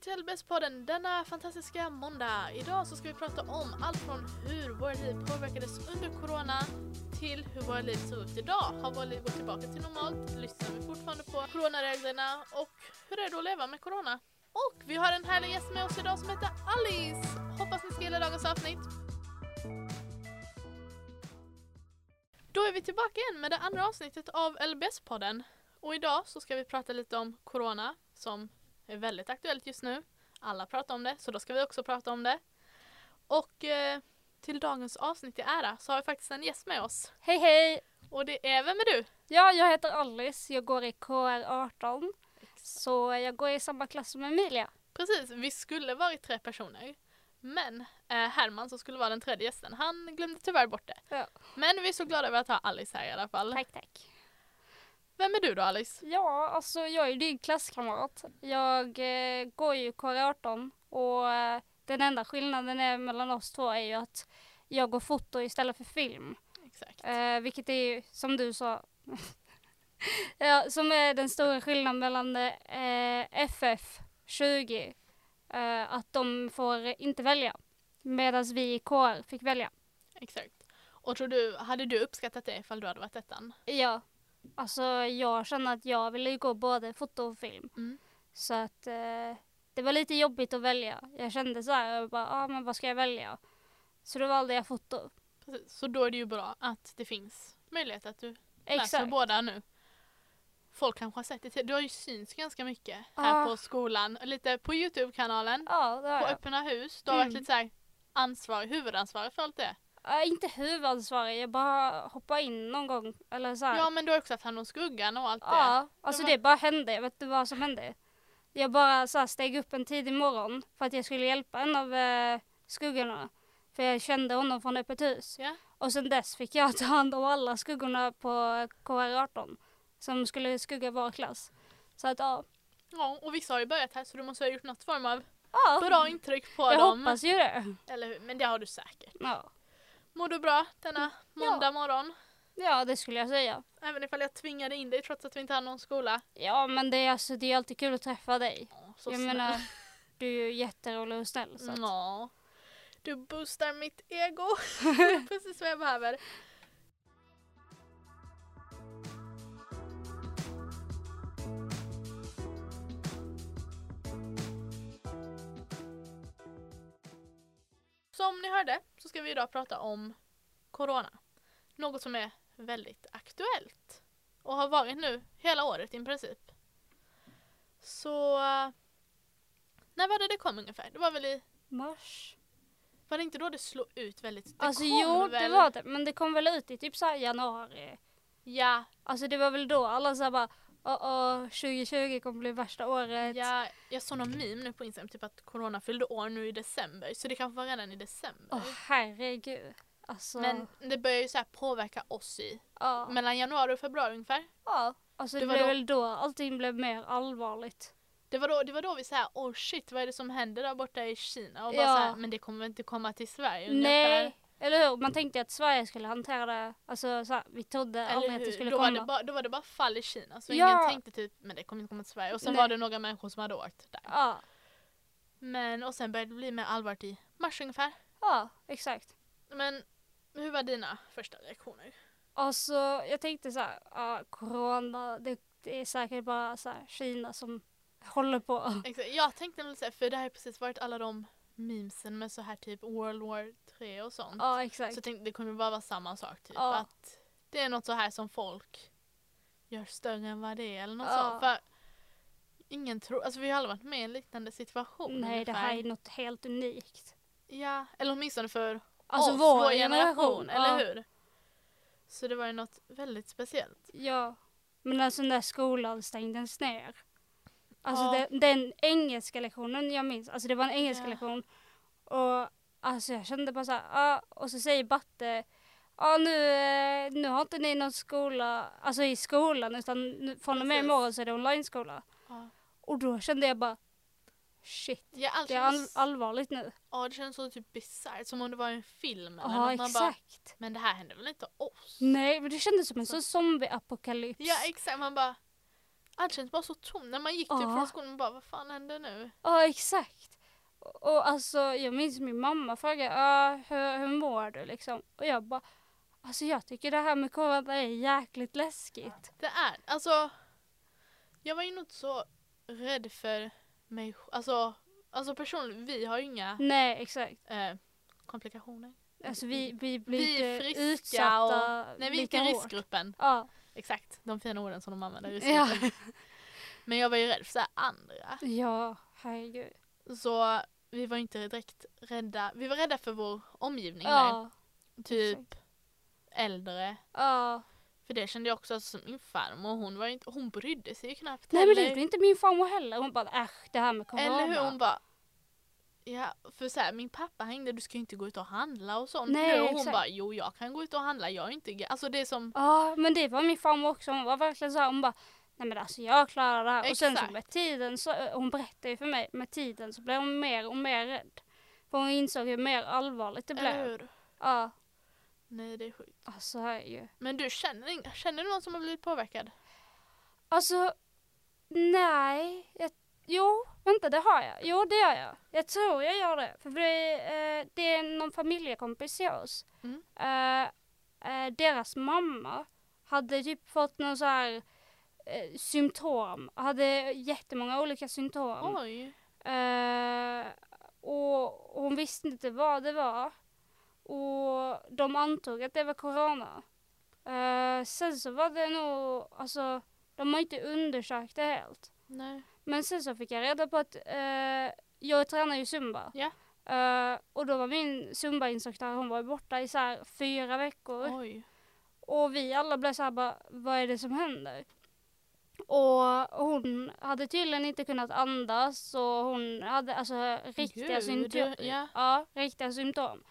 till LBS-podden denna fantastiska måndag. Idag så ska vi prata om allt från hur våra liv påverkades under corona till hur våra liv ser ut idag. Har våra liv gått tillbaka till normalt? Lyssnar vi fortfarande på coronareglerna? Och hur är det att leva med corona? Och vi har en härlig gäst med oss idag som heter Alice. Hoppas ni ska gilla dagens avsnitt. Då är vi tillbaka igen med det andra avsnittet av LBS-podden. Och idag så ska vi prata lite om corona som är väldigt aktuellt just nu. Alla pratar om det, så då ska vi också prata om det. Och eh, till dagens avsnitt i ära så har vi faktiskt en gäst med oss. Hej hej! Och det är, vem är du? Ja, jag heter Alice, jag går i KR18. Så jag går i samma klass som Emilia. Precis, vi skulle varit tre personer. Men eh, Herman som skulle vara den tredje gästen, han glömde tyvärr bort det. Ja. Men vi är så glada över att ha Alice här i alla fall. Tack tack. Vem är du då Alice? Ja, alltså jag är din klasskamrat. Jag eh, går ju KR18 och eh, den enda skillnaden är mellan oss två är ju att jag går foto istället för film. Exakt. Eh, vilket är ju, som du sa, ja, som är den stora skillnaden mellan eh, FF 20, eh, att de får inte välja. Medan vi i KR fick välja. Exakt. Och tror du, hade du uppskattat det ifall du hade varit ettan? Ja, alltså jag känner att jag ville ju gå både foto och film. Mm. Så att eh, det var lite jobbigt att välja. Jag kände så här, jag bara, ah, men vad ska jag välja? Så då valde jag foto. Precis. Så då är det ju bra att det finns möjlighet att du läser Exakt. båda nu. Folk kanske har sett det. Du har ju synts ganska mycket här Ah. på skolan. Lite på Youtube-kanalen. Har På jag. öppna hus. Du har varit Mm. lite såhär ansvarig, huvudansvarig för allt det. Äh, inte huvudansvarig, jag bara hoppade in någon gång. Eller så här. Ja men du har också haft hand om skuggan och allt det. Ja, alltså var- det bara hände. Jag vet inte vad som hände. Jag bara så här, steg upp en tidig morgon för att jag skulle hjälpa en av eh, skuggorna. För jag kände honom från öppet hus. Ja. Och sen dess fick jag ta hand om alla skuggorna på KR18. Som skulle skugga vår klass. Så att ja. ja. Och vissa har ju börjat här så du måste ha gjort något form av ja bra intryck på jag dem. hoppas ju det. Eller hur? Men det har du säkert. Ja. Mår du bra denna måndag morgon? ja, det skulle jag säga. Även ifall jag tvingade in dig trots att vi inte har någon skola. Ja, men det är, alltså, det är alltid kul att träffa dig. Åh, jag snäll. menar, du är ju jätterolig och snäll. Så att. Du boostar mitt ego. Precis vad jag behöver. Som ni hörde så ska vi idag prata om Corona. Något som är väldigt aktuellt och har varit nu hela året i princip. Så eh, när var det det kom ungefär? Det var väl i Mars. var det inte då det slog ut väldigt? Det Alltså jo, det väl- var det. Men det kom väl ut i typ så januari. Ja, Alltså det var väl då alla så här bara oh, oh, 2020 kommer bli värsta året. ja, jag såg någon meme nu på Instagram, typ att Corona fyllde år nu i december. Så det kanske var redan i december. Åh herregud. Alltså, Men det börjar ju så här påverka oss i ja. mellan januari och februari ungefär. ja. Alltså Det det, var blev då- väl då allting blev mer allvarligt. Det var då, det var då vi sa oh shit vad är det som händer där borta i Kina? Och bara Ja. så här, men det kommer inte komma till Sverige ungefär. Nej, eller hur? Man tänkte att Sverige skulle hantera det. Alltså så här, vi trodde Eller aldrig att det skulle Då komma. var, det bara, då var det bara fall i Kina så Ja. ingen tänkte typ men det kommer inte komma till Sverige. Och sen Nej. var det några människor som hade åkt där. Ja, Men och sen började det bli mer allvarligt i mars ungefär. ja, exakt. Men hur var dina första reaktioner? Alltså jag tänkte så här, ja, corona, det, det är säkert bara så här, Kina som håller på. Exakt. Jag tänkte nog säga, för det har ju precis varit alla de memesen med så här typ World War 3 och sånt. Ja, exakt. Så jag tänkte det kommer bara vara samma sak typ. Ja. Att det är något så här som folk gör större än vad det är eller något Ja. sånt. För ingen tror, alltså vi har aldrig varit med i en liknande situation Nej, det ungefär. här är något helt unikt. Ja, eller åtminstone för Alltså oss, vår generation. eller ja. hur? Så det var ju något väldigt speciellt. Ja, men alltså när skolan stängdes ner. Alltså Ja. den, den engelska lektionen jag minns, alltså det var en engelska Ja. lektion. Och alltså jag kände bara så här, ja, och så säger Batte, ja nu, eh, nu har inte ni någon skola, alltså i skolan utan nu, från och med imorgon så är det online-skola. Ja, Och då kände jag bara, shit, ja, allt det är all, allvarligt nu. ja, det kändes så typ bisarrt, som om det var en film eller Ja, något. Man bara, exakt. men det här händer väl inte oss? Nej, men det kändes som en Så- sån zombie-apokalyps. Ja exakt, man bara allt känns bara så tomt. När man gick typ Ja. från skolan, man bara vad fan händer nu? Ja, exakt. Och, och alltså, jag minns min mamma frågade, ja, hur, hur mår du liksom? Och jag bara, alltså jag tycker det här med corona är jäkligt läskigt. Det är, alltså. Jag var ju nog inte så rädd för mig Alltså, alltså personligen, vi har ju inga Nej, exakt. eh, komplikationer. Alltså vi, vi blir Vi friska utsatta Nej, vi är inte i riskgruppen. Ja, Exakt, de fina orden som de använder i ja. Men jag var ju rädd för så här andra. ja, herregud. Så vi var inte direkt rädda. Vi var rädda för vår omgivning Ja, där. Typ äldre. ja. För det kände jag också alltså, som min farmor. Hon, var inte, hon brydde sig ju knappt Nej men det heller. gjorde inte min farmor heller. Hon bara, äsch det här med corona. Eller hur? Hon bara Ja, för så här, min pappa hängde, du ska ju inte gå ut och handla och sånt. Nej, nu, och hon exakt. bara, jo jag kan gå ut och handla, jag är inte ga-" Alltså det är som, Ja, men det var min farmor också. Hon var verkligen så här, hon bara, nej men alltså jag klarar det här. Och sen så Exakt. med tiden, så, eh, hon berättade ju för mig, med tiden så blev hon mer och mer rädd. För hon insåg hur mer allvarligt det blev. hur? Ja, Nej det är sjukt. alltså herregud. Men du känner, känner du någon som har blivit påverkad? Alltså, nej. Jag, jo, vänta det har jag. Jo det gör jag. Jag tror jag gör det. För det, eh, det är någon familjekompis till oss. Mm. Eh, eh, deras mamma hade typ fått någon så här eh, symptom. Hade jättemånga olika symptom. Oj. Eh, och hon visste inte vad det var. Och de antog att det var corona. Eh, sen så var det nog, alltså de har inte undersökt det helt. Nej. Men sen så fick jag reda på att eh, jag tränar ju zumba. Ja. Eh, och då var min zumba-instruktör, hon var borta i så här fyra veckor. Oj. Och vi alla blev så här bara, vad är det som händer? Och hon hade tydligen inte kunnat andas och hon hade alltså riktiga symptom. ja. Ja, riktiga symptom.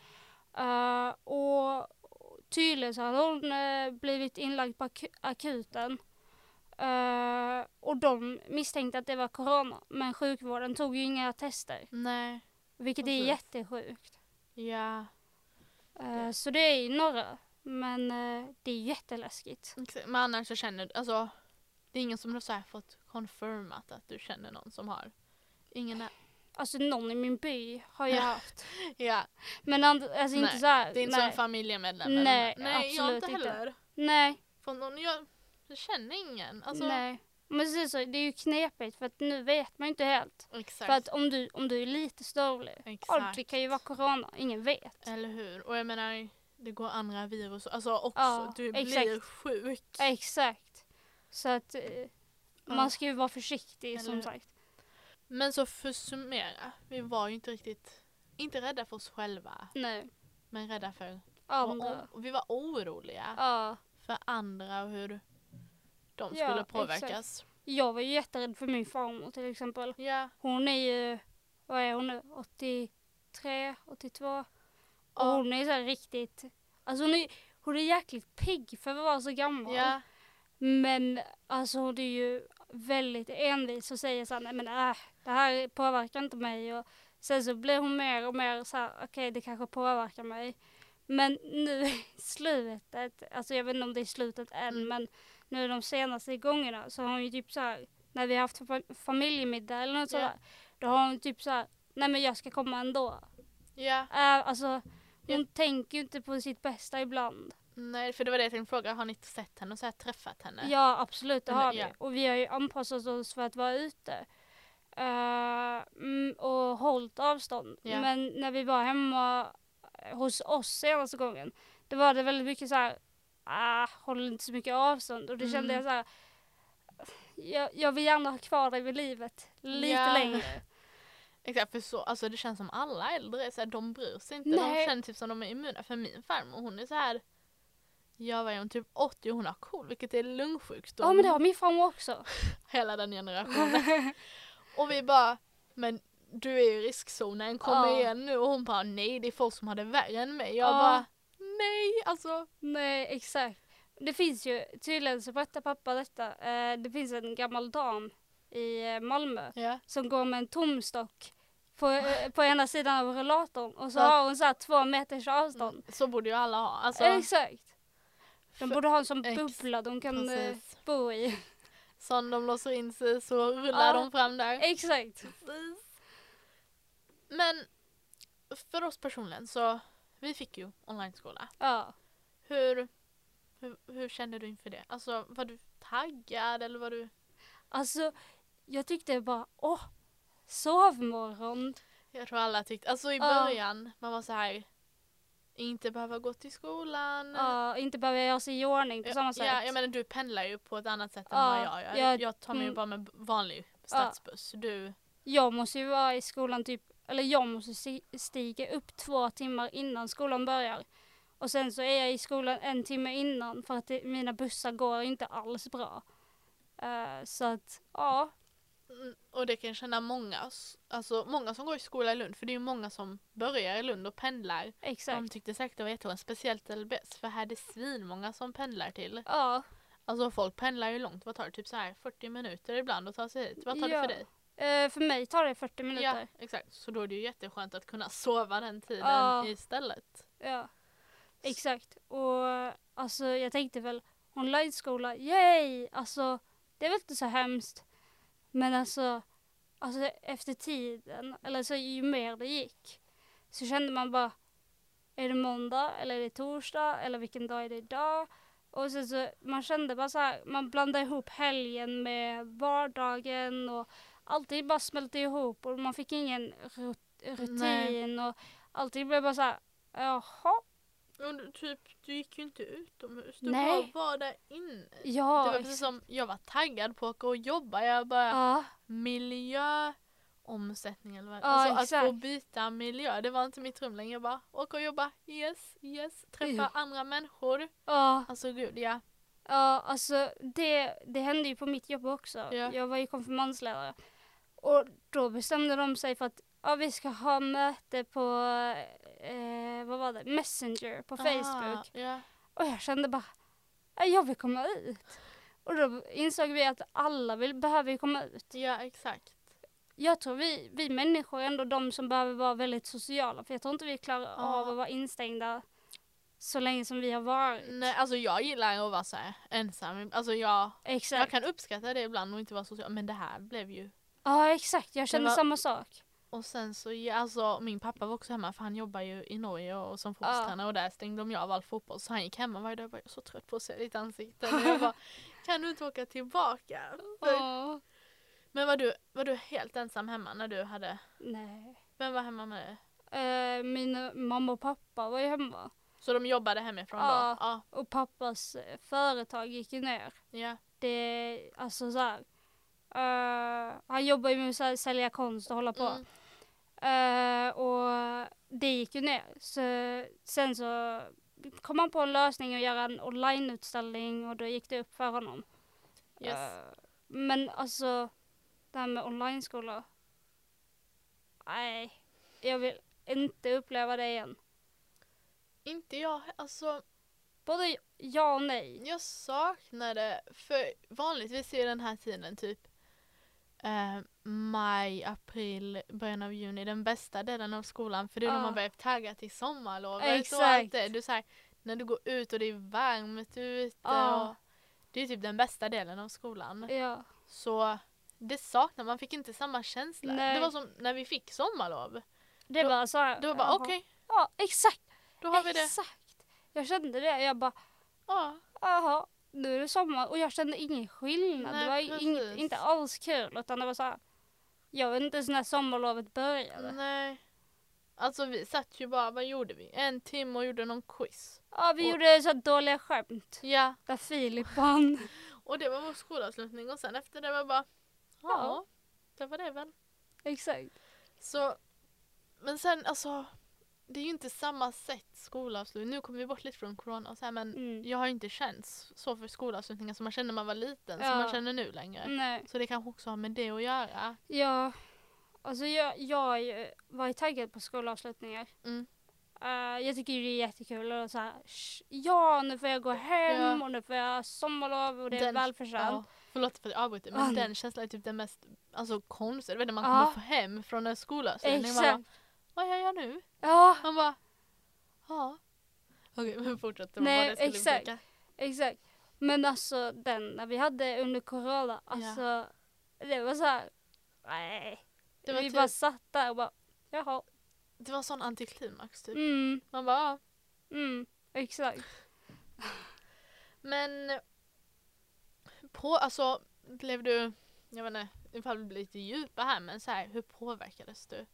Eh, och tydligen så hade hon eh, blivit inlagd på aku- akuten. Eh, och de misstänkte att det var corona. Men sjukvården tog ju inga tester. Nej. Vilket är jättesjukt. Ja. Eh, så det är ju några. Men eh, det är jätteläskigt. Men annars så känner du, alltså det är ingen som har så här fått confirmat att du känner någon som har. Ingen är. Alltså någon i min by har jag Ja. haft. Ja, Men alltså inte Nej, så här. det är inte nej. som familjemedlem. Nej, nej jag absolut inte inte. heller. nej, Från någon, jag, jag känner ingen. Alltså, nej. Men precis så, det är ju knepigt för att nu vet man ju inte helt. Exakt. För att om du, om du är lite störlig, Exakt. det kan ju vara corona, ingen vet. Eller hur? Och jag menar, det går andra virus. Alltså också, Ja, du exakt. blir sjuk. Exakt. Så att eh, Ja. man ska ju vara försiktig Eller som hur? sagt. Men så för att summera, vi var ju inte riktigt, inte rädda för oss själva, Nej, men rädda för, andra. och vi var oroliga Ja, för andra och hur de Ja, skulle påverkas. jag var ju jätterädd för min farmor till exempel. Ja, Hon är ju, vad är hon nu, 83, 82? Och Ja. hon är så riktigt, alltså hon är, hon är jäkligt pigg för att vara så gammal. ja, Men alltså hon är ju väldigt envis och säger så här, nej men äh, det här påverkar inte mig. Och sen så blir hon mer och mer så här, okej det kanske påverkar mig. Men nu i slutet, alltså jag vet inte om det är slutet än, Mm. men nu de senaste gångerna så har hon ju typ så här, när vi har haft fa- familjemiddag eller något Ja. sådär, då har hon typ så här, nej men jag ska komma ändå. ja. Äh, alltså hon Ja. tänker ju inte på sitt bästa ibland. Nej, för det var det jag tänkte fråga, har ni inte sett henne och så här träffat henne? Ja, absolut, det har vi. ja. Och vi har ju anpassat oss för att vara ute. Mm, och hållit avstånd. Men när vi var hemma hos oss senaste gången, då var det väldigt mycket så här, ah, håll inte så mycket avstånd. Och då kände Mm. jag så här, jag, jag vill gärna ha kvar dig vid livet lite Ja. längre. Exakt, för så, alltså det känns som alla äldre så här, de bryr sig inte. Nej. De känner typ som de är immuna. För min farmor hon är så här. Jag var ju typ 80 och hon har KOL vilket är lungsjukdom. Ja men det har min farmor också. Hela den generationen. och vi bara, men du är i riskzonen, kom Ja. igen nu. Och hon bara, nej det är folk som har det värre än mig. Jag Ja. bara, nej alltså. Nej, exakt. Det finns ju, tydligen så berättar pappa detta, eh, det finns en gammal dam i eh, Malmö Ja. som går med en tomstock på, eh, på ena sidan av rullatorn och så Ja. har hon så här två meters avstånd. Så borde ju alla ha. Alltså, Exakt. De borde ha en sån bubbla de kan eh, precis. bo i. Som de låser in sig så rullar Ja. de fram där. Exakt. Precis. Men för oss personligen så, vi fick ju online-skola. Ja. Hur, hur, hur kände du inför det? Alltså var du taggad eller var du? Alltså, jag tyckte bara, åh, sovmorgon. Jag tror alla tyckte, alltså i Ja. början, man var så här inte behöva gå till skolan. Ja, inte behöver jag göra sig i ordning på samma sätt. Ja, jag menar du pendlar ju på ett annat sätt än Ja, vad jag gör. jag- Jag, tar mig ju mm. bara med vanlig stadsbuss. Du, Jag måste ju vara i skolan typ, eller jag måste stiga upp två timmar innan skolan börjar. Och sen så är jag i skolan en timme innan för att det, mina bussar går inte alls bra. Eh, så att, ja. Mm, Och det kan jag känna många, alltså många som går i skola i Lund, för det är ju många som börjar i Lund och pendlar. Exakt. De tyckte säkert det var jättebra, speciellt LBS, för här är det svinmånga som pendlar till. Ja, Alltså folk pendlar ju långt, vad tar det? Typ så här 40 minuter ibland att ta sig hit. Vad tar det Ja, för dig? Eh, för mig tar det 40 Ja, minuter. exakt. Så då är det ju jätteskönt att kunna sova den tiden Ja. istället. Ja, exakt. Och alltså jag tänkte väl online-skola, yay! Alltså det är väl inte så hemskt. Men alltså, alltså efter tiden, eller så ju mer det gick, så kände man bara, är det måndag eller är det torsdag eller vilken dag är det idag? Och sen så, man kände bara så här, man blandade ihop helgen med vardagen och allting bara smälte ihop och man fick ingen rut- rutin och allting blev bara så här, jaha, Och du, typ, du gick ju inte utomhus, du Nej. bara var där inne. ja. det var precis som, jag var taggad på att åka och jobba, jag bara Ja, miljöomsättning eller vad Ja, Alltså att exakt. få byta miljö, det var inte mitt rum längre. Jag bara åka och jobba, yes, yes, träffa Ja. andra människor. ja, Alltså gud ja. ja, alltså det, det hände ju på mitt jobb också. Ja. Jag var ju konfirmandsledare. Och då bestämde de sig för att ja, vi ska ha möte på, eh, vad var det, Messenger på Facebook. Ah, ja. Och jag kände bara, ja, jag vill komma ut. Och då insåg vi att alla vill, behöver ju komma ut. ja, exakt. Jag tror vi, vi människor är ändå de som behöver vara väldigt sociala. För jag tror inte vi klarar Ja. av att vara instängda så länge som vi har varit. Nej, alltså jag gillar att vara så här ensam. Alltså jag, Exakt. jag kan uppskatta det ibland och inte vara social. Men det här blev ju Ja exakt, jag känner var- samma sak. Och sen så, ja, alltså min pappa var också hemma för han jobbar ju i Norge och som fotbollstränare och där stängde de ju av all fotboll så han gick hemma varje dag och bara, jag är så trött på att se ditt ansikte. Och jag bara, kan du inte åka tillbaka? Ja. men var du, var du helt ensam hemma när du hade, Nej. vem var hemma med dig? Eh, min mamma och pappa var ju hemma. Så de jobbade hemifrån Ja. då? Ja. Och pappas eh, företag gick ju ner. Ja. Det, alltså så här. Eh, han jobbar ju med att sä- sälja konst och hålla på. Mm. Eh, och det gick ju ner. Så, sen så kom han på en lösning att göra en onlineutställning och då gick det upp för honom. Yes. Eh, men alltså, det här med online-skola. Nej, jag vill inte uppleva det igen. Inte jag, alltså Både ja och nej. jag saknade, för vanligtvis är den här tiden typ eh, maj, april, början av juni den bästa delen av skolan för det är när Ja. man börjar tagga till sommarlovet och Exakt. allt det. Du, så här, när du går ut och det är varmt ute och det är typ den bästa delen av skolan. Ja, Så det saknar man, fick inte samma känsla. Nej. Det var som när vi fick sommarlov. det Då- var så här. Det var bara okej, Ja, exakt. då har vi det. Exakt. Jag kände det. Jag bara, Ja, jaha, nu är det sommar. Och jag kände ingen skillnad. Nej, det var inget, inte alls kul. Utan det var så här. Jag vet inte ens när sommarlovet började. nej. Alltså vi satt ju bara, vad gjorde vi? En timme och gjorde någon quiz. Ja, vi Och- gjorde så dåliga skämt. Ja, Där Filip vann. och det var vår skolavslutning och sen efter det var bara, ja, Ja. det var det väl. Exakt. Så, men sen alltså, det är ju inte samma sätt skolavslutning. Nu kommer vi bort lite från corona och så här, men Mm. jag har inte känt så för skolavslutningar som man kände när man var liten, som Ja. man känner nu längre. Nej. Så det kanske också har med det att göra. Ja, alltså jag, jag var ju taggad på skolavslutningar. Mm. Eh, jag tycker det är jättekul och så här, "Sh, ja nu får jag gå hem Ja. och nu får jag sommarlov och det är Den- välförtjänt. Ja, förlåt för att jag avbryter men Ah. den känslan är typ den mest alltså, konstiga. Du vet när man kommer få hem från en skolavslutning. Man Exakt. bara, vad gör jag nu? Ja, Man bara, ja. Okej men fortsätt. det var Nej, vad det skulle exakt. exakt. Men alltså den när vi hade under corona, alltså det var så här, nej. Det var vi typ- bara satt där och bara, jaha. Det var sån antiklimax typ. Mm, Man bara, ja. mm, exakt. Men på, alltså blev du, jag vet inte ifall vi blir lite djupa här men så här, hur påverkades du?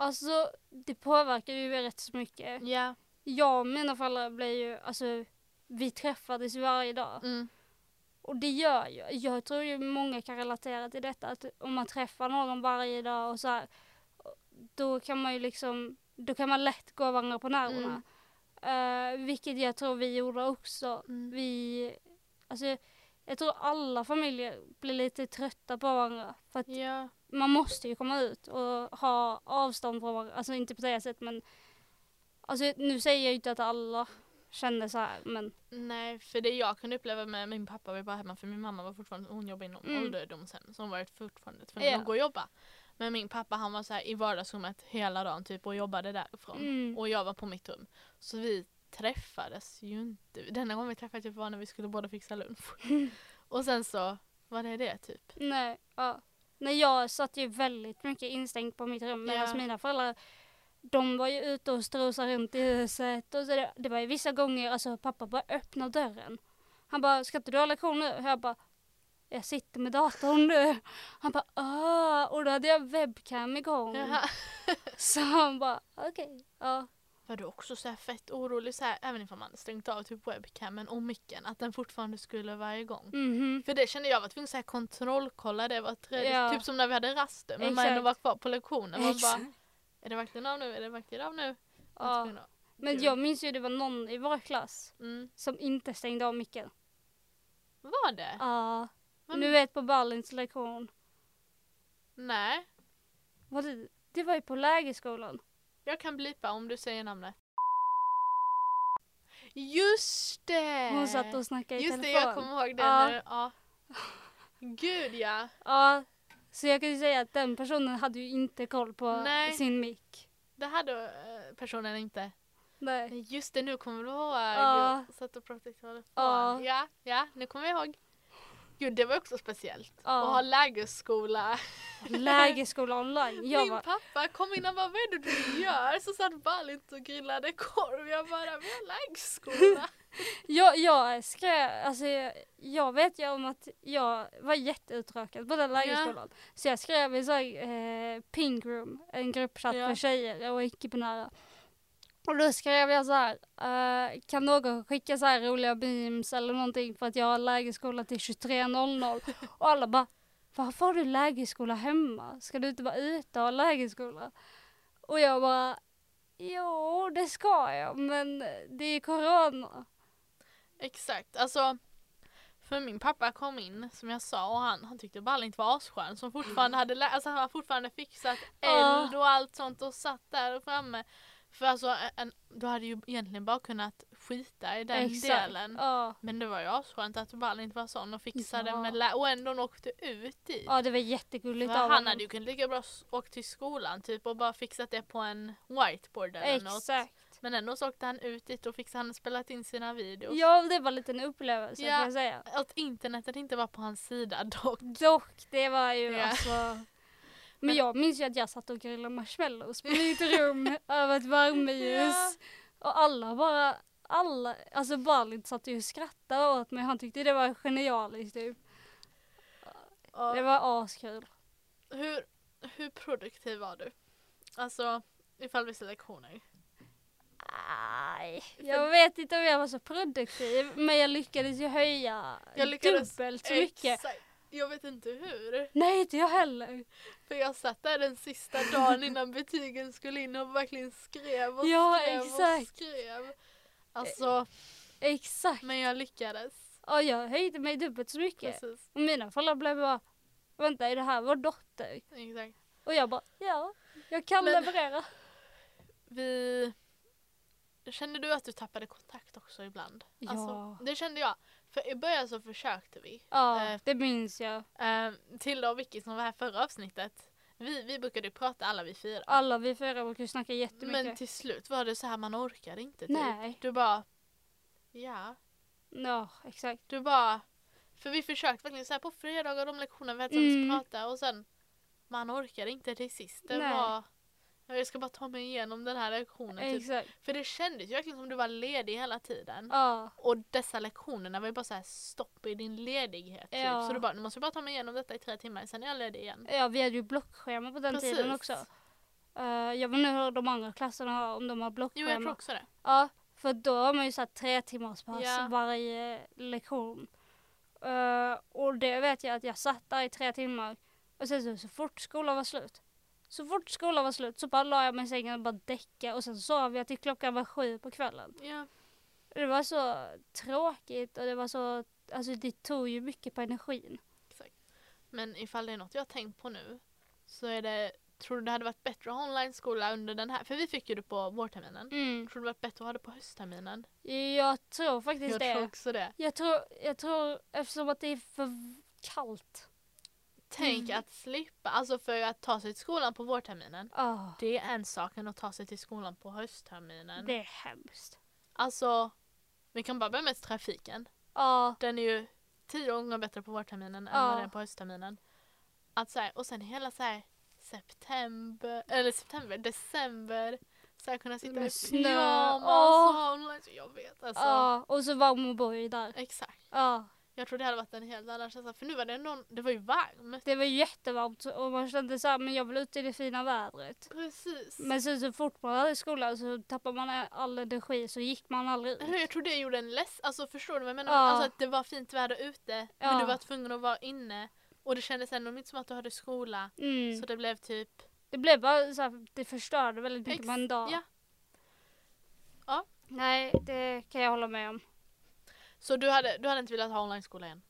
Alltså det påverkar ju rätt så mycket. Ja. Jag och mina föräldrar blev ju, alltså vi träffades varje dag. Mm. Och det gör ju, jag tror ju många kan relatera till detta att om man träffar någon varje dag och så här, då kan man ju liksom, då kan man lätt gå varandra på nerverna. Eh, vilket jag tror vi gjorde också. Mm. Vi, alltså jag tror alla familjer blir lite trötta på varandra. För att Ja. Man måste ju komma ut och ha avstånd från varandra. Alltså inte på det sättet men Alltså nu säger jag ju inte att alla känner så här men Nej, för det jag kunde uppleva med min pappa var bara hemma för min mamma var fortfarande, hon jobbar inom Mm. ålderdomshem så hon var fortfarande tvungen Ja. att gå och jobba. Men min pappa han var så här i vardagsrummet hela dagen typ och jobbade därifrån. mm, Och jag var på mitt rum. Så vi träffades ju inte. Denna gången vi träffades typ var när vi skulle båda fixa lunch. och sen så var det det typ. nej, ja. Nej jag satt ju väldigt mycket instängd på mitt rum medan Ja. mina föräldrar de var ju ute och strosade runt i huset och så det, det var ju vissa gånger, alltså pappa bara öppna dörren. Han bara, ska inte du ha lektion nu? Och jag bara, jag sitter med datorn nu. Han bara, ah, och då hade jag webcam igång. Jaha. Så han bara, okej, ja. Var du också så fett orolig så här, även ifall man stängt av typ webcamen och micken att den fortfarande skulle vara igång? Mhm. För det kände jag var tvungen att så här kontrollkolla det var tredje, Ja. typ som när vi hade rasten men man Exakt. ändå var kvar på lektionen. Man Exakt. bara, är det verkligen av nu? Är det verkligen av nu? Man Ja. Men jag minns ju det var någon i vår klass Mm. som inte stängde av micken. Var det? Ja. Men- Nu vet på Berlins lektion. Nej. Var det, det var ju på lägerskolan. Jag kan blipa om du säger namnet. Just det! Hon satt och snackade i Just det, telefon. jag kommer ihåg det Ja. nu. Ja. Gud ja. Ja. Så jag kan ju säga att den personen hade ju inte koll på Nej. sin mick. Det hade eh, personen inte. Nej. Nej, Just det, nu kommer du ihåg. Ja. Jag satt och pratade i telefon. Ja. Ja, ja, nu kommer jag ihåg. Gud, det var också speciellt. Ja. Att ha lägerskola. Lägerskola online. Jag Min var, pappa kom in och bara, vad är det du gör? Så satt Balint och grillade korv. Jag bara, vi har lägerskola. jag, jag skrev, alltså jag, jag vet ju om att jag var jätteuttråkad på den lägerskolan. Så jag skrev i så här, eh, Pink Room, en gruppchatt Ja. för tjejer och icke-binära. Och då skrev jag så här, eh, kan någon skicka så här roliga memes eller någonting för att jag har lägerskola till 23.00. Och alla bara, varför har du lägerskola hemma? Ska du inte vara ute och ha lägerskola? Och jag bara, jo det ska jag men det är corona. Exakt, alltså för min pappa kom in som jag sa och han, han tyckte Balint var asskön som fortfarande hade alltså han har fortfarande fixat eld och allt sånt och satt där framme. För alltså en, du hade ju egentligen bara kunnat skita i den Exakt. delen. Ja. Men det var ju asskönt att Balint var sån och fixade Ja. med lä- och ändå åkte ut dit. ja, det var jättegulligt För av han hade ju kunnat lika bra åkt till skolan typ och bara fixat det på en whiteboard eller något. Exakt. Men ändå så åkte han ut dit och fixade han spelat in sina videos. Ja, det var en liten upplevelse Ja. får jag säga. Att internetet inte var på hans sida dock. Dock, det var ju Ja. alltså... Men jag minns ju att jag satt och grillade marshmallows på mitt rum över ett värmeljus. Ja. Och alla bara, alla, alltså Balint satt ju och skrattade åt mig. Han tyckte det var genialiskt typ. Ja. Det var askul. Hur, hur produktiv var du? Alltså ifall vissa lektioner. Aj, jag vet inte om jag var så produktiv men jag lyckades ju höja Jag lyckades- dubbelt så mycket. Exakt. Jag vet inte hur. Nej, inte jag heller. För jag satt där den sista dagen innan betygen skulle in och verkligen skrev och Ja, skrev och exakt. skrev. Alltså, Exakt. men jag lyckades. Och jag höjde mig dubbelt så mycket. Precis. Och mina föräldrar blev bara, vänta är det här vår dotter? Exakt. Och jag bara, ja, jag kan Men- leverera. Vi... Kände du att du tappade kontakt också ibland? Ja. Alltså, det kände jag. För i början så försökte vi. Ja, Eh, det minns jag. Eh, Tilda och Vicky som var här förra avsnittet. Vi, vi brukade ju prata alla vi fyra. Alla vi fyra brukar ju snacka jättemycket. Men till slut var det så här man orkade inte. Typ. Nej. Du bara, ja, Ja, exakt. Du bara, för vi försökte verkligen så här på fredagar de lektionerna vi hade Mm. prata och sen man orkade inte till sist. Det Nej. var, jag ska bara ta mig igenom den här lektionen. Typ. Exakt. För det kändes ju verkligen som du var ledig hela tiden. Ja, Och dessa lektionerna var ju bara så här stopp i din ledighet. Typ. Ja. Så du bara, nu måste jag bara ta mig igenom detta i tre timmar, sen är jag ledig igen. ja vi hade ju blockschema på den tiden Precis. också. Eh, jag vet inte hur de andra klasserna har, om de har Jo, blockschema. jag tror också det. Ja, för då har man ju satt tre timmars pass Ja. varje lektion. Eh, och det vet jag att jag satt där i tre timmar och sen så, så fort skolan var slut. Så fort skolan var slut så bara la jag mig i sängen och bara däckade och sen sov jag till klockan var sju på kvällen. Ja. Det var så tråkigt och det var så, alltså det tog ju mycket på energin. Men ifall det är något jag har tänkt på nu så är det, tror du det hade varit bättre att ha online-skola under den här? För vi fick ju det på vårterminen. Mm. Tror du det varit bättre att ha det på höstterminen? Jag tror faktiskt Jag det. tror också det. Jag tror, jag tror eftersom att det är för kallt. Tänk Mm. att slippa, alltså för att ta sig till skolan på vårterminen. Ah, Det är en sak än att ta sig till skolan på höstterminen. det är hemskt. Alltså, vi kan bara börja med trafiken. Ja, Den är ju tio gånger bättre på vårterminen än Ja. vad den är på höstterminen. Att så här, och sen hela så här, september, eller september, december. Så här, kunna sitta Med i pyjamas och online. Så jag vet alltså. ja, och så varm och boj där. Exakt. Ja, Jag tror det hade varit en helt annan känsla. För nu var det någon, det var ju varmt. det var jättevarmt och man kände så här, men jag vill ut i det fina vädret. Precis. Men sen så fort man hade skolan så tappade man all energi så gick man aldrig ut. Jag tror det gjorde en less. Alltså förstår du vad jag menar? Ja. Alltså att det var fint väder ute men Ja. du var tvungen att vara inne. Och det kändes ändå inte som att du hade skola. Mm. Så det blev typ Det blev bara så här, det förstörde väldigt mycket Ex- på en dag. ja. Ja. Nej, det kan jag hålla med om. Så du hade, du hade inte velat ha online-skola igen?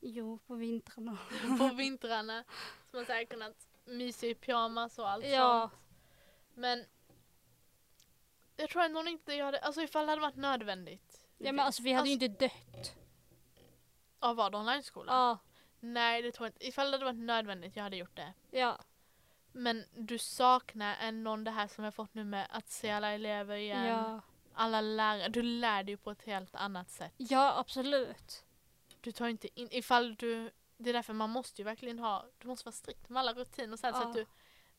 Jo, på vintrarna. På vintrarna. Så man säkert kunnat mysa i pyjamas och allt Ja. sånt. Men jag tror ändå inte jag hade, alltså ifall det hade varit nödvändigt. Ja men alltså vi hade ju inte dött. Av vad? Online-skola? Ja, Nej det tror jag inte. Ifall det hade varit nödvändigt jag hade gjort det. ja, Men du saknar ändå det här som jag fått nu med att se alla elever igen. ja. Alla lärare. Du lär dig på ett helt annat sätt. Ja, absolut. Du tar inte in, ifall du, det är därför man måste ju verkligen ha, du måste vara strikt med alla rutiner så, här, så Ja. att du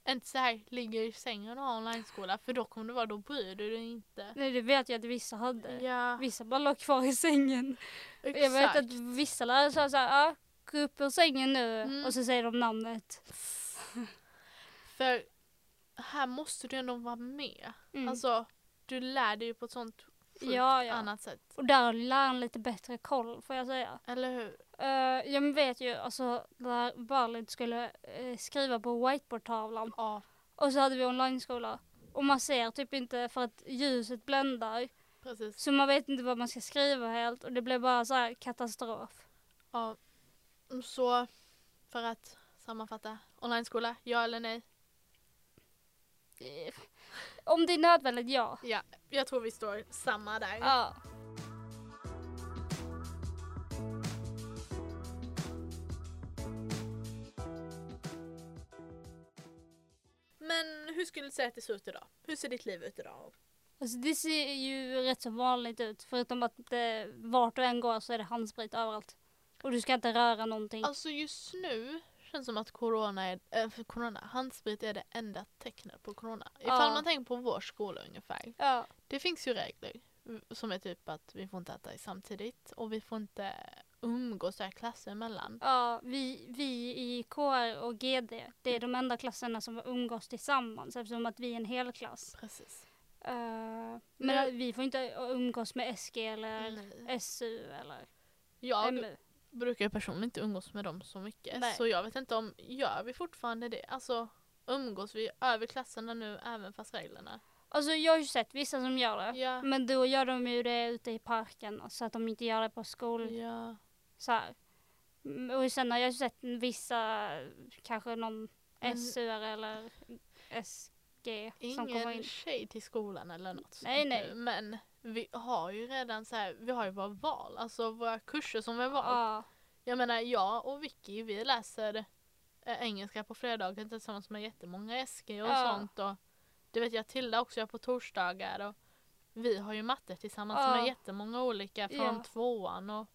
inte så här ligger i sängen och har online-skola för då kommer det vara, då bryr du dig inte. Nej, det vet jag att vissa hade. Ja, Vissa bara låg kvar i sängen. exakt. Jag vet att vissa lärare sa såhär, ja, gå upp ur sängen nu. Mm. Och så säger de namnet. För här måste du ändå vara med. Mm. Alltså, du lär dig ju på ett sånt sjukt Ja, ja. annat sätt. och där har läraren lite bättre koll får jag säga. Eller hur? Uh, jag vet ju alltså när Valid skulle eh, skriva på whiteboardtavlan Ja, och så hade vi online-skola. Och man ser typ inte för att ljuset bländar. precis. Så man vet inte vad man ska skriva helt och det blev bara så här katastrof. Ja. Så för att sammanfatta, online-skola, ja eller nej? Eh, Om det är nödvändigt, ja. Ja, jag tror vi står samma där. Ja. Men hur skulle du säga att det ser ut idag? Hur ser ditt liv ut idag? Alltså det ser ju rätt så vanligt ut förutom att det, vart du än går så är det handsprit överallt. Och du ska inte röra någonting. Alltså just nu känns som att corona är, äh, corona, handsprit är det enda tecknet på corona. Ifall Ja. man tänker på vår skola ungefär. Ja. Det finns ju regler som är typ att vi får inte äta samtidigt och vi får inte umgås där klasser emellan. Ja, vi, vi i KR och GD, det är de enda klasserna som umgås tillsammans eftersom att vi är en hel klass. Precis. Eh, Men- men vi får inte umgås med SG eller Nej. SU eller Jag MU. Brukar ju personligen inte umgås med dem så mycket. Nej. Så jag vet inte om, gör vi fortfarande det? Alltså umgås vi över klasserna nu även fast reglerna? Alltså jag har ju sett vissa som gör det. Ja. Men då gör de ju det ute i parken så att de inte gör det på skol... Ja. Så här. Mm, Och sen har jag sett vissa, kanske någon Men- SU eller SG som kommer Ingen in. tjej till skolan eller något Nej, nej. Men vi har ju redan så här, vi har ju våra val, alltså våra kurser som vi har valt. Ja, Jag menar jag och Vicky vi läser eh, engelska på fredagar tillsammans med jättemånga SG och Ja. sånt. Och det vet jag Tilda också gör på torsdagar. Och vi har ju matte tillsammans Ja. med jättemånga olika från Ja. tvåan och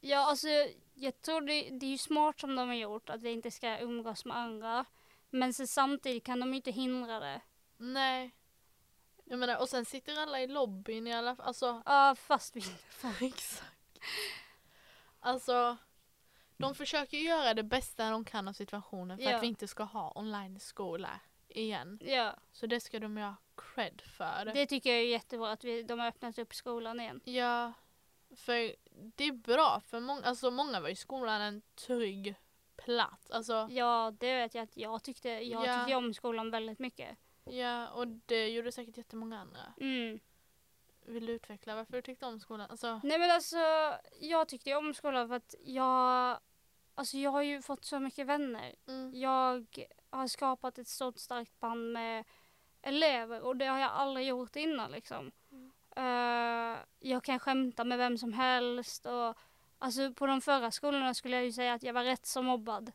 Ja, alltså jag tror det, det är ju smart som de har gjort att vi inte ska umgås med andra. Men så samtidigt kan de ju inte hindra det. nej. Jag menar och sen sitter alla i lobbyn i alla fall. Alltså Ja, fast vi exakt. Alltså de försöker göra det bästa de kan av situationen för Ja. att vi inte ska ha online-skola igen. Ja, Så det ska de ju ha cred för. det tycker jag är jättebra att vi, de har öppnat upp skolan igen. Ja, för det är bra för många, alltså många var ju skolan en trygg plats. Alltså, Ja, det vet jag att jag tyckte. Jag Ja. tyckte om skolan väldigt mycket. Ja, och det gjorde säkert jättemånga andra. Mm. Vill du utveckla varför du tyckte om skolan? Alltså, Nej men alltså, jag tyckte om skolan för att jag, alltså jag har ju fått så mycket vänner. mm, Jag har skapat ett stort starkt band med elever och det har jag aldrig gjort innan liksom. Mm. Eh, jag kan skämta med vem som helst och alltså på de förra skolorna skulle jag ju säga att jag var rätt så mobbad.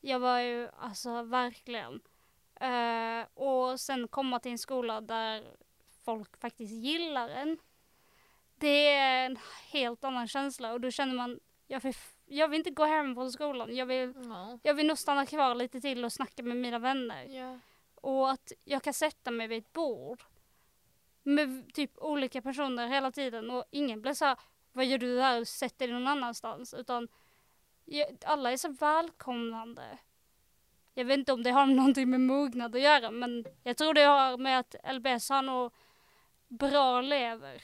Jag var ju alltså verkligen. Eh, och sen komma till en skola där folk faktiskt gillar en. Det är en helt annan känsla och då känner man, jag vill, jag vill inte gå hem från skolan. Jag vill, ja. jag vill nog stanna kvar lite till och snacka med mina vänner. ja. Och att jag kan sätta mig vid ett bord med typ olika personer hela tiden och ingen blir så här, vad gör du här, sätt dig någon annanstans. Utan alla är så välkomnande. Jag vet inte om det har någonting med mognad att göra men jag tror det har med att LBS har nog bra elever.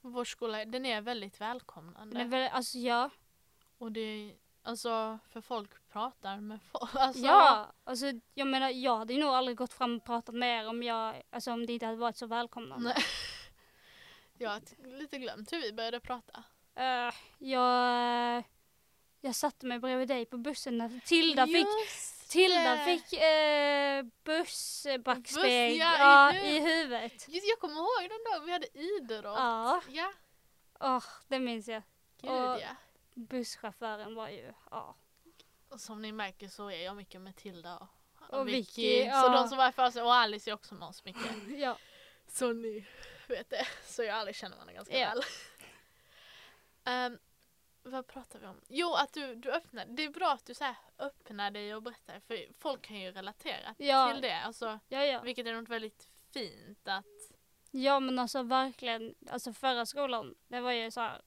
Vår skola, den är väldigt välkomnande. Den är väl, alltså ja, Och det är, alltså, för folk pratar med folk. Alltså, ja, alltså jag menar jag hade nog aldrig gått fram och pratat med er om jag, alltså om det inte hade varit så välkomnande. Nej. Jag har lite glömt hur vi började prata. Eh, jag, jag satte mig bredvid dig på bussen när Tilda fick, Just Tilda det. fick eh, Buss, ja, i ja, huvudet. i huvudet. Just, jag kommer ihåg den dagen vi hade idrott. Ja, Ja, åh, det minns jag. gud Och- ja. Busschauffören var ju, ja. Och som ni märker så är jag mycket med Tilda och, Och Vicky. Vicky, Så ja. de som var för sig, och Alice är också med oss mycket. ja. Så ni vet det. Så jag aldrig känner varandra ganska Ja. väl. Ehm, vad pratar vi om? Jo, att du, du öppnar. Det är bra att du så här öppnar dig och berättar. För folk kan ju relatera Ja. till det. Alltså, Ja, ja. vilket är något väldigt fint att... Ja men alltså verkligen, alltså förra skolan, det var ju så här.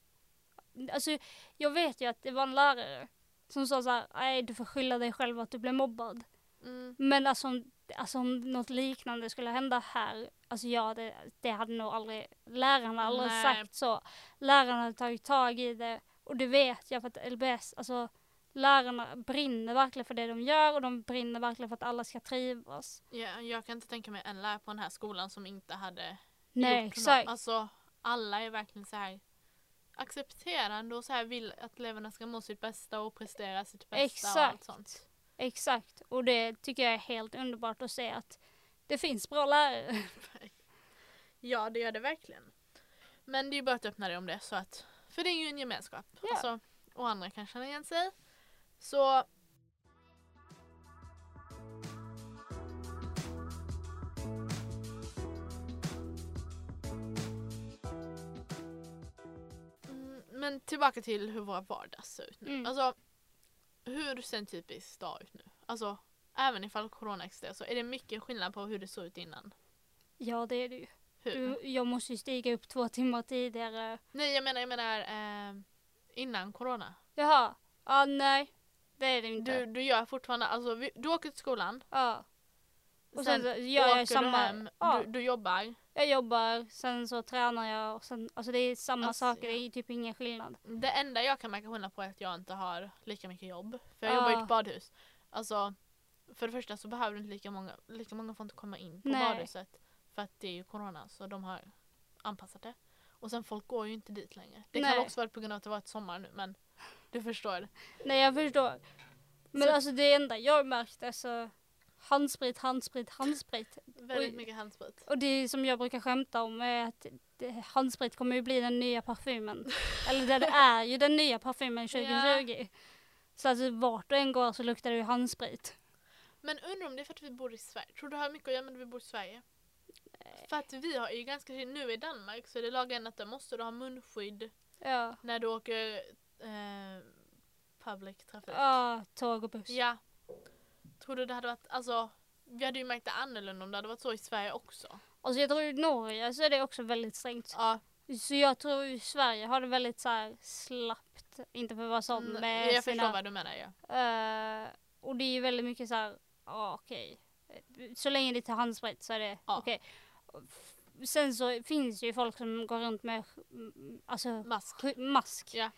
Alltså jag vet ju att det var en lärare som sa så här, nej du får skylla dig själv att du blev mobbad. Mm, Men alltså, om- alltså om något liknande skulle hända här, alltså ja det, det hade nog aldrig, lärarna aldrig Nej. sagt så. Lärarna hade tagit tag i det och det vet jag för att LBS, alltså lärarna brinner verkligen för det de gör och de brinner verkligen för att alla ska trivas. ja, jag kan inte tänka mig en lärare på den här skolan som inte hade Nej gjort exakt. något. Alltså, alla är verkligen så här accepterande och så här vill att eleverna ska må sitt bästa och prestera sitt bästa och allt Exakt. sånt. Exakt, och det tycker jag är helt underbart att se att det finns bra lärare. Ja, det gör det verkligen. Men det är ju bara att öppna dig om det så att, för det är ju en gemenskap. Ja. Alltså, och andra kan känna igen sig. Så Mm, Men tillbaka till hur våra vardag ser ut nu. Mm. Alltså, hur ser en typisk dag ut nu? Alltså, även ifall corona existerar så är det mycket skillnad på hur det såg ut innan. Ja det är det ju. Hur? Du, jag måste ju stiga upp två timmar tidigare. Nej, jag menar, jag menar eh, innan corona. Jaha, ja nej. Det är det inte. Du, du gör fortfarande, alltså vi, du åker till skolan. ja. Och sen sen, gör jag åker samma, du hem, ja, du, du jobbar. jag jobbar, sen så tränar jag och sen, alltså det är samma Alltså, saker, det är typ ingen skillnad. Det enda jag kan märka skillnad på är att jag inte har lika mycket jobb. För jag Ja. jobbar i ett badhus. Alltså, för det första så behöver du inte lika många, lika många får inte komma in på Nej. badhuset. För att det är ju corona så de har anpassat det. Och sen folk går ju inte dit längre. Det Nej. kan också vara på grund av att det varit sommar nu men du förstår. Nej jag förstår. Men Så- alltså det enda jag märkt är så handsprit, handsprit, handsprit. Väldigt Oj. mycket handsprit. Och det som jag brukar skämta om är att handsprit kommer ju bli den nya parfymen. Eller det, är ju den nya parfymen 2020. Så alltså vart du än går så luktar det ju handsprit. Men undrar om det är för att vi bor i Sverige. Tror du det har mycket att göra med att vi bor i Sverige? För att vi har ju ganska, nu i Danmark så är det lagen att där måste du ha munskydd Ja. när du åker eh, public trafik. Ja, tåg och buss. Ja. Tror du det hade varit, alltså vi hade ju märkt det annorlunda om det hade varit så i Sverige också. Alltså jag tror i Norge så är det också väldigt strängt. Ja, Så jag tror i Sverige har det väldigt så här slappt, inte för att vara sån mm, med jag förstår sina... vad du menar ja. Eh, och det är ju väldigt mycket så här, ja okej. Så länge det tar handsprit så är det Ja. okej. F- Sen så finns ju folk som går runt med alltså, Mask. mask. Ja.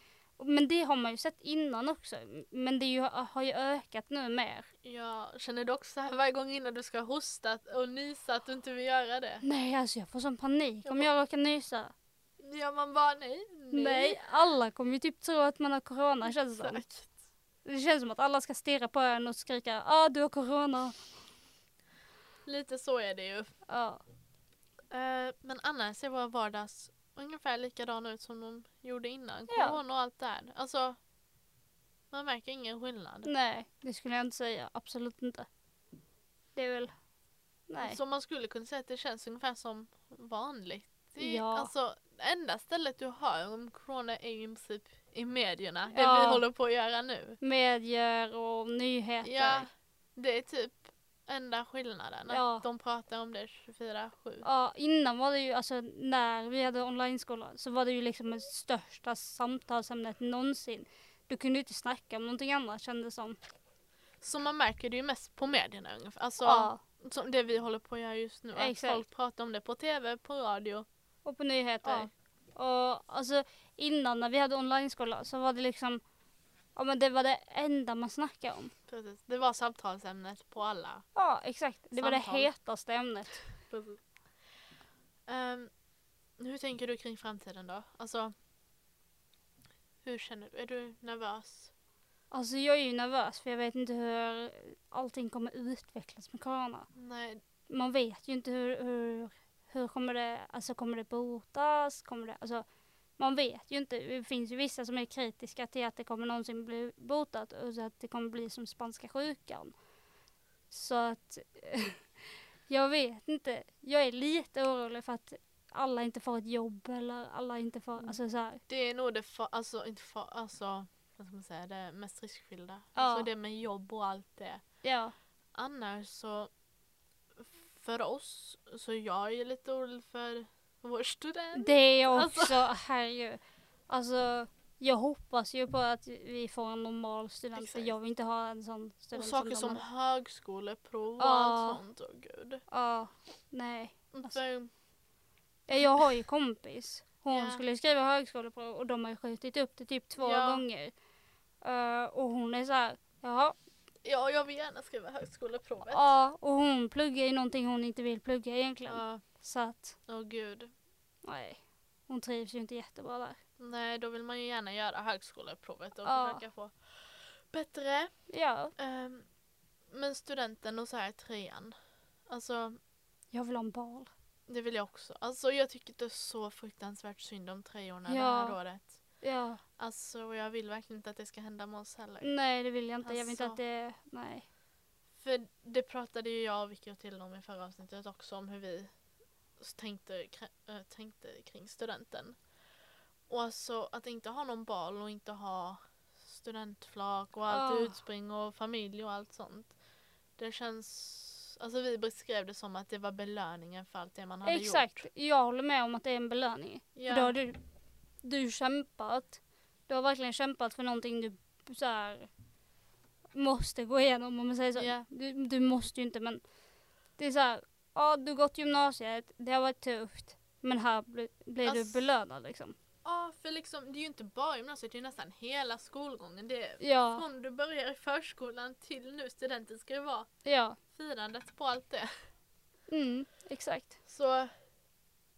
Men det har man ju sett innan också. Men det ju, har ju ökat nu mer. Jag känner du också varje gång innan du ska hosta och nysa att du inte vill göra det? Nej alltså jag får sån panik om jag råkar nysa. Ja man bara nej, Nej, alla kommer ju typ tro att man har corona känns det som. Det känns som att alla ska stirra på en och skrika ah du har corona. Lite så är det ju. Ja. Eh, men annars ser våra vardags ungefär likadana ut som de gjorde innan. Ja. Corona och allt det här. Alltså, man märker ingen skillnad. Nej, det skulle jag inte säga. Absolut inte. Det är väl... Nej. Så man skulle kunna säga att det känns ungefär som vanligt. Det Ja. Alltså, det enda stället du hör om corona är i princip i medierna. Det Ja. vi håller på att göra nu. Medier och nyheter. Ja, det är typ enda skillnaden. Ja. Att de pratar om det 24-7. Ja, innan var det ju, alltså när vi hade online-skola så var det ju liksom det största samtalsämnet någonsin. Du kunde ju inte snacka om någonting annat kändes som. Så man märker det ju mest på medierna ungefär. Alltså, Ja, som det vi håller på att göra just nu. Att Exakt. folk pratar om det på tv, på radio. och på nyheter. Och alltså innan när vi hade online-skola så var det liksom, ja men det var det enda man snackade om. Precis. Det var samtalsämnet på alla. Ja, exakt. Det var det Samtal. hetaste ämnet. Precis. Ehm, hur tänker du kring framtiden då? Alltså, hur känner du? Är du nervös? Alltså jag är ju nervös för jag vet inte hur allting kommer utvecklas med corona. Nej, Man vet ju inte hur, hur, hur kommer det, alltså kommer det botas? Kommer det, alltså man vet ju inte. Det finns ju vissa som är kritiska till att det kommer någonsin bli botat och så att det kommer bli som spanska sjukan. Så att jag vet inte. Jag är lite orolig för att alla inte får ett jobb eller alla inte får, Mm. alltså så här. det är nog det, fa- alltså, inte fa- alltså, vad ska man säga, det mest riskfyllda. Ja. Alltså det med jobb och allt det. Ja, Annars så, för oss, så jag är lite orolig för vår student. det är jag Alltså. också, herregud. Alltså jag hoppas ju på att vi får en normal student för Exakt. jag vill inte ha en sån Och student saker de som har. högskoleprov och allt sånt. Åh gud. Ja, nej. Alltså. För, Ja, Jag har ju kompis. Hon Ja. skulle skriva högskoleprov och de har ju skjutit upp det typ två Ja. gånger. Eh, och hon är så här, jaha. ja, jag vill gärna skriva högskoleprovet. Ja, och hon pluggar ju någonting hon inte vill plugga egentligen. Ja, Så att, åh gud. nej. Hon trivs ju inte jättebra där. Nej, då vill man ju gärna göra högskoleprovet och Ja. försöka få bättre. Ja, Ehm, men studenten och så här trean. Alltså, jag vill ha en bal. det vill jag också. Alltså jag tycker det är så fruktansvärt synd om treorna det här året. Ja, Alltså och jag vill verkligen inte att det ska hända med oss heller. nej det vill jag inte. Jag vill inte Alltså. att det, nej. För det pratade ju jag och Vicky till om i förra avsnittet också om hur vi tänkte, äh, tänkte kring studenten. Och alltså att inte ha någon bal och inte ha studentflak och allt Ah. utspring och familj och allt sånt. Det känns, alltså vi beskrev det som att det var belöningen för allt det man hade Exakt, gjort. jag håller med om att det är en belöning. Ja. För då har du, du kämpat. Du har verkligen kämpat för någonting du så här, måste gå igenom om man säger så. Ja. Du, du måste ju inte men det är så här, ja du har gått gymnasiet, det har varit tufft. Men här bli, blir du belönad liksom. Ja, för liksom, det är ju inte bara gymnasiet, det är ju nästan hela skolgången. Det är Ja, från du börjar i förskolan till nu studenten ska det vara ja, firandet på allt det. mm, exakt. Så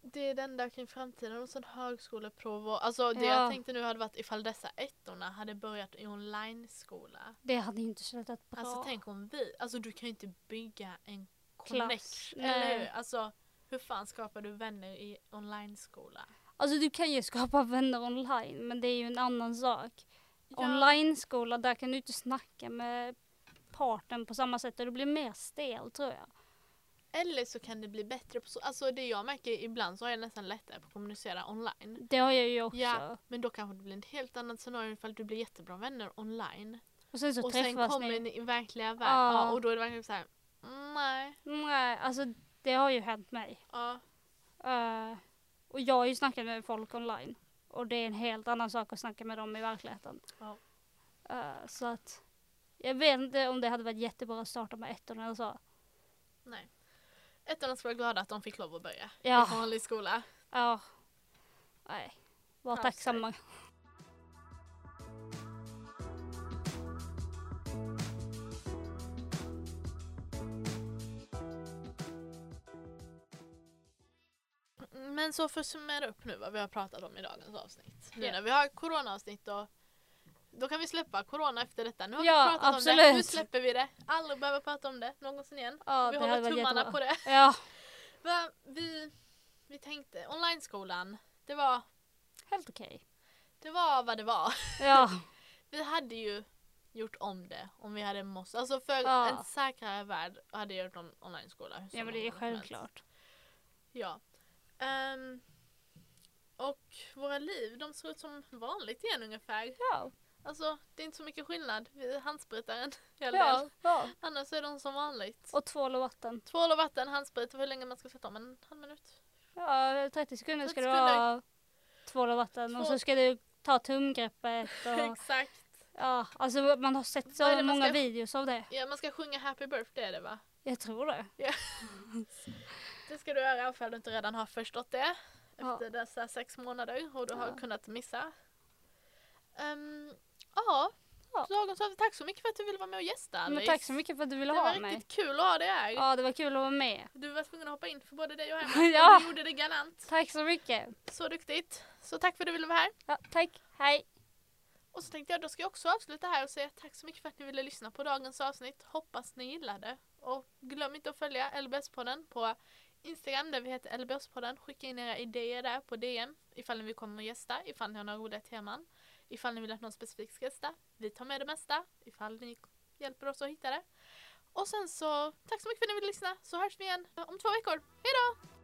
det är det enda kring framtiden och sen högskoleprov och alltså det Ja. jag tänkte nu hade varit ifall dessa ettorna hade börjat i online-skola. Det hade inte slutat bra. Alltså tänk om vi, alltså du kan ju inte bygga en connection, eller hur? Alltså hur fan skapar du vänner i online-skola? Alltså du kan ju skapa vänner online men det är ju en annan sak. Ja. Online-skola, där kan du inte snacka med parten på samma sätt och det blir mer stel tror jag. Eller så kan det bli bättre på så, alltså det jag märker ibland så har jag nästan lättare på att kommunicera online. Det har jag ju också. Ja. Men då kanske det blir ett helt annat scenario ifall du blir jättebra vänner online. Och sen så och sen träffas kommer ni. ni i verkliga världen. Ja. Ja, och då är det verkligen så här. Nej. Nej, alltså det har ju hänt mig. Ja. Eh, och jag har ju snackat med folk online. Och det är en helt annan sak att snacka med dem i verkligheten. Ja. Eh, så att jag vet inte om det hade varit jättebra att starta med ettorna eller så. Nej. Ettorna ska vara glada att de fick lov att börja Ja. i vanlig skola. Ja. Nej. Var tacksamma. Men så för att summera upp nu vad vi har pratat om i dagens avsnitt. Nu när vi har coronaavsnitt och då kan vi släppa corona efter detta. Nu har Ja, vi pratat om det, absolut. nu släpper vi det. Aldrig behöver prata om det någonsin igen. Ja, vi håller tummarna jättebra. på det. Ja, vi, vi tänkte, online-skolan, det var, helt okej. det var vad det var. Ja, Vi hade ju gjort om det om vi hade måste. Alltså för Ja. en säkrare värld hade jag gjort om online-skola. ja men det är självklart. Ja. Ehm, och våra liv, de ser ut som vanligt igen ungefär. Ja, Alltså det är inte så mycket skillnad. Handspritaren alla fall. ja, ja. Annars är de som vanligt. Och tvål och vatten. Tvål och vatten, handsprit och hur länge man ska sätta om en halv minut. Ja, 30 sekunder ska 30 du ha tvål och vatten. Och Två- så ska du ta tumgreppet. Och, Exakt. ja, alltså man har sett så det många ska- videos av det. Ja, man ska sjunga happy birthday är det va? Jag tror det. Det ska du göra ifall du inte redan har förstått det. Ja. Efter dessa sex månader och du har Ja. kunnat missa. Um, ja, Ja. dagens avsnitt. Tack så mycket för att du ville vara med och gästa Men Alice. tack så mycket för att du ville Det ha var mig. riktigt kul att ha dig här. Ja, det var kul att vara med. Du var tvungen att hoppa in för både dig och Herman. Ja. Du gjorde det galant. Tack så mycket. Så duktigt. Så tack för att du ville vara här. Ja, tack. Hej. Och så tänkte jag då ska jag också avsluta här och säga tack så mycket för att ni ville lyssna på dagens avsnitt. Hoppas ni gillade. Och glöm inte att följa LBS-podden på Instagram där vi heter LBS-podden. Skicka in era idéer där på DM ifall ni vill komma och gästa, ifall ni har några roliga teman. Ifall ni vill att någon specifik ska gästa. Vi tar med det mesta ifall ni hjälper oss att hitta det. Och sen så tack så mycket för att ni ville lyssna så hörs vi igen om två veckor. Hejdå!